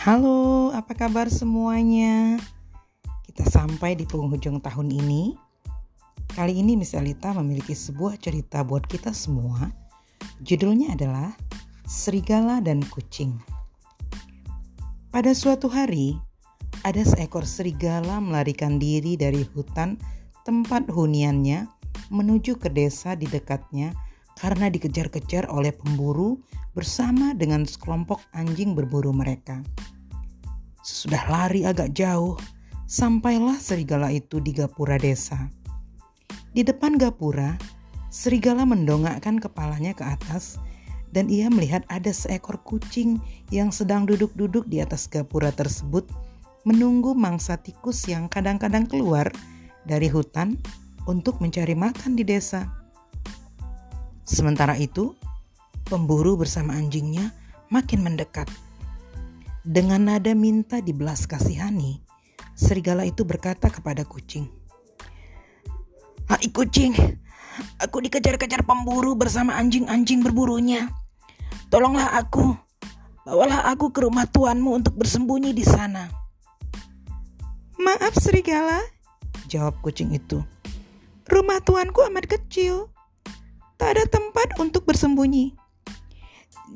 Halo, apa kabar semuanya? Kita sampai di penghujung tahun ini. Kali ini Miss Elita memiliki sebuah cerita buat kita semua. Judulnya adalah Serigala dan Kucing. Pada suatu hari, ada seekor serigala melarikan diri dari hutan tempat huniannya menuju ke desa di dekatnya karena dikejar-kejar oleh pemburu bersama dengan sekelompok anjing berburu mereka. Sesudah lari agak jauh, sampailah serigala itu di gapura desa. Di depan gapura, serigala mendongakkan kepalanya ke atas dan ia melihat ada seekor kucing yang sedang duduk-duduk di atas gapura tersebut menunggu mangsa tikus yang kadang-kadang keluar dari hutan untuk mencari makan di desa. Sementara itu, pemburu bersama anjingnya makin mendekat. Dengan nada minta dibelas kasihani, serigala itu berkata kepada kucing, Hai kucing, aku dikejar-kejar pemburu bersama anjing-anjing berburunya. Tolonglah aku, bawalah aku ke rumah tuanmu untuk bersembunyi di sana. Maaf serigala, jawab kucing itu. Rumah tuanku amat kecil. Tak ada tempat untuk bersembunyi.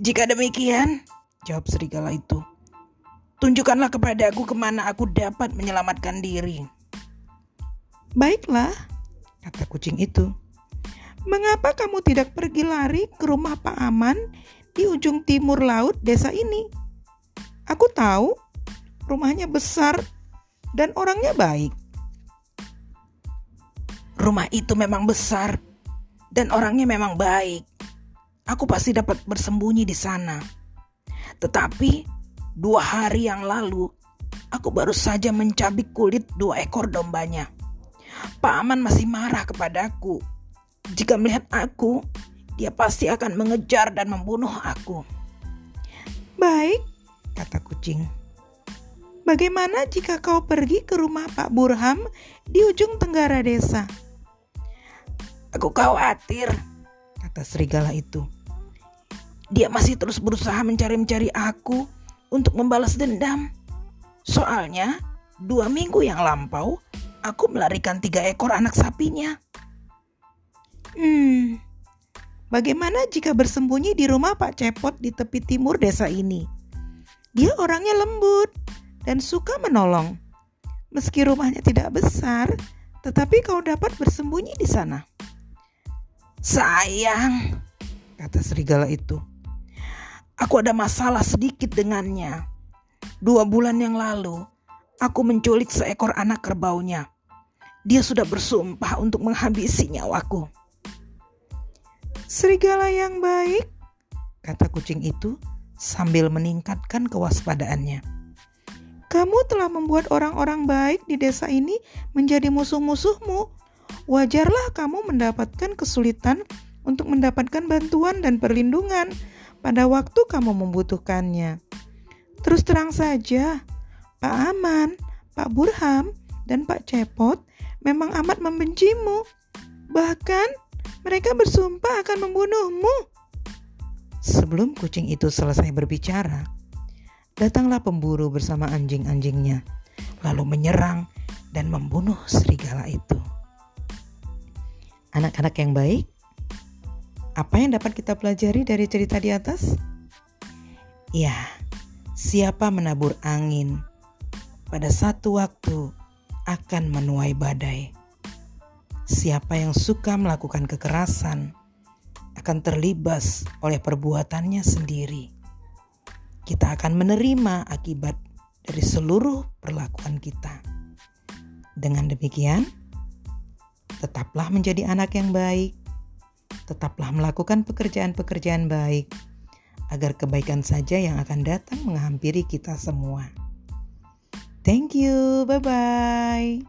Jika demikian, jawab serigala itu, tunjukkanlah kepada aku ke mana aku dapat menyelamatkan diri. Baiklah, kata kucing itu. Mengapa kamu tidak pergi lari ke rumah Pak Aman di ujung timur laut desa ini? Aku tahu rumahnya besar dan orangnya baik. Rumah itu memang besar dan orangnya memang baik. Aku pasti dapat bersembunyi di sana. Tetapi dua hari yang lalu, aku baru saja mencabik kulit dua ekor dombanya. Pak Aman masih marah kepadaku. Jika melihat aku, dia pasti akan mengejar dan membunuh aku. Baik, kata kucing. Bagaimana jika kau pergi ke rumah Pak Burham di ujung tenggara desa? Aku khawatir, kata serigala itu. Dia masih terus berusaha mencari-mencari aku untuk membalas dendam. Soalnya, dua minggu yang lampau, aku melarikan tiga ekor anak sapinya. Hmm, bagaimana jika bersembunyi di rumah Pak Cepot di tepi timur desa ini? Dia orangnya lembut dan suka menolong. Meski rumahnya tidak besar, tetapi kau dapat bersembunyi di sana. Sayang, kata serigala itu. Aku ada masalah sedikit dengannya. Dua bulan yang lalu, aku menculik seekor anak kerbaunya. Dia sudah bersumpah untuk menghabisi nyawaku. Serigala yang baik, kata kucing itu sambil meningkatkan kewaspadaannya. Kamu telah membuat orang-orang baik di desa ini menjadi musuh-musuhmu wajarlah kamu mendapatkan kesulitan untuk mendapatkan bantuan dan perlindungan pada waktu kamu membutuhkannya. Terus terang saja, Pak Aman, Pak Burham, dan Pak Cepot memang amat membencimu. Bahkan mereka bersumpah akan membunuhmu. Sebelum kucing itu selesai berbicara, datanglah pemburu bersama anjing-anjingnya, lalu menyerang dan membunuh serigala itu anak-anak yang baik? Apa yang dapat kita pelajari dari cerita di atas? Ya, siapa menabur angin pada satu waktu akan menuai badai. Siapa yang suka melakukan kekerasan akan terlibas oleh perbuatannya sendiri. Kita akan menerima akibat dari seluruh perlakuan kita. Dengan demikian, tetaplah menjadi anak yang baik, tetaplah melakukan pekerjaan-pekerjaan baik, agar kebaikan saja yang akan datang menghampiri kita semua. Thank you, bye bye.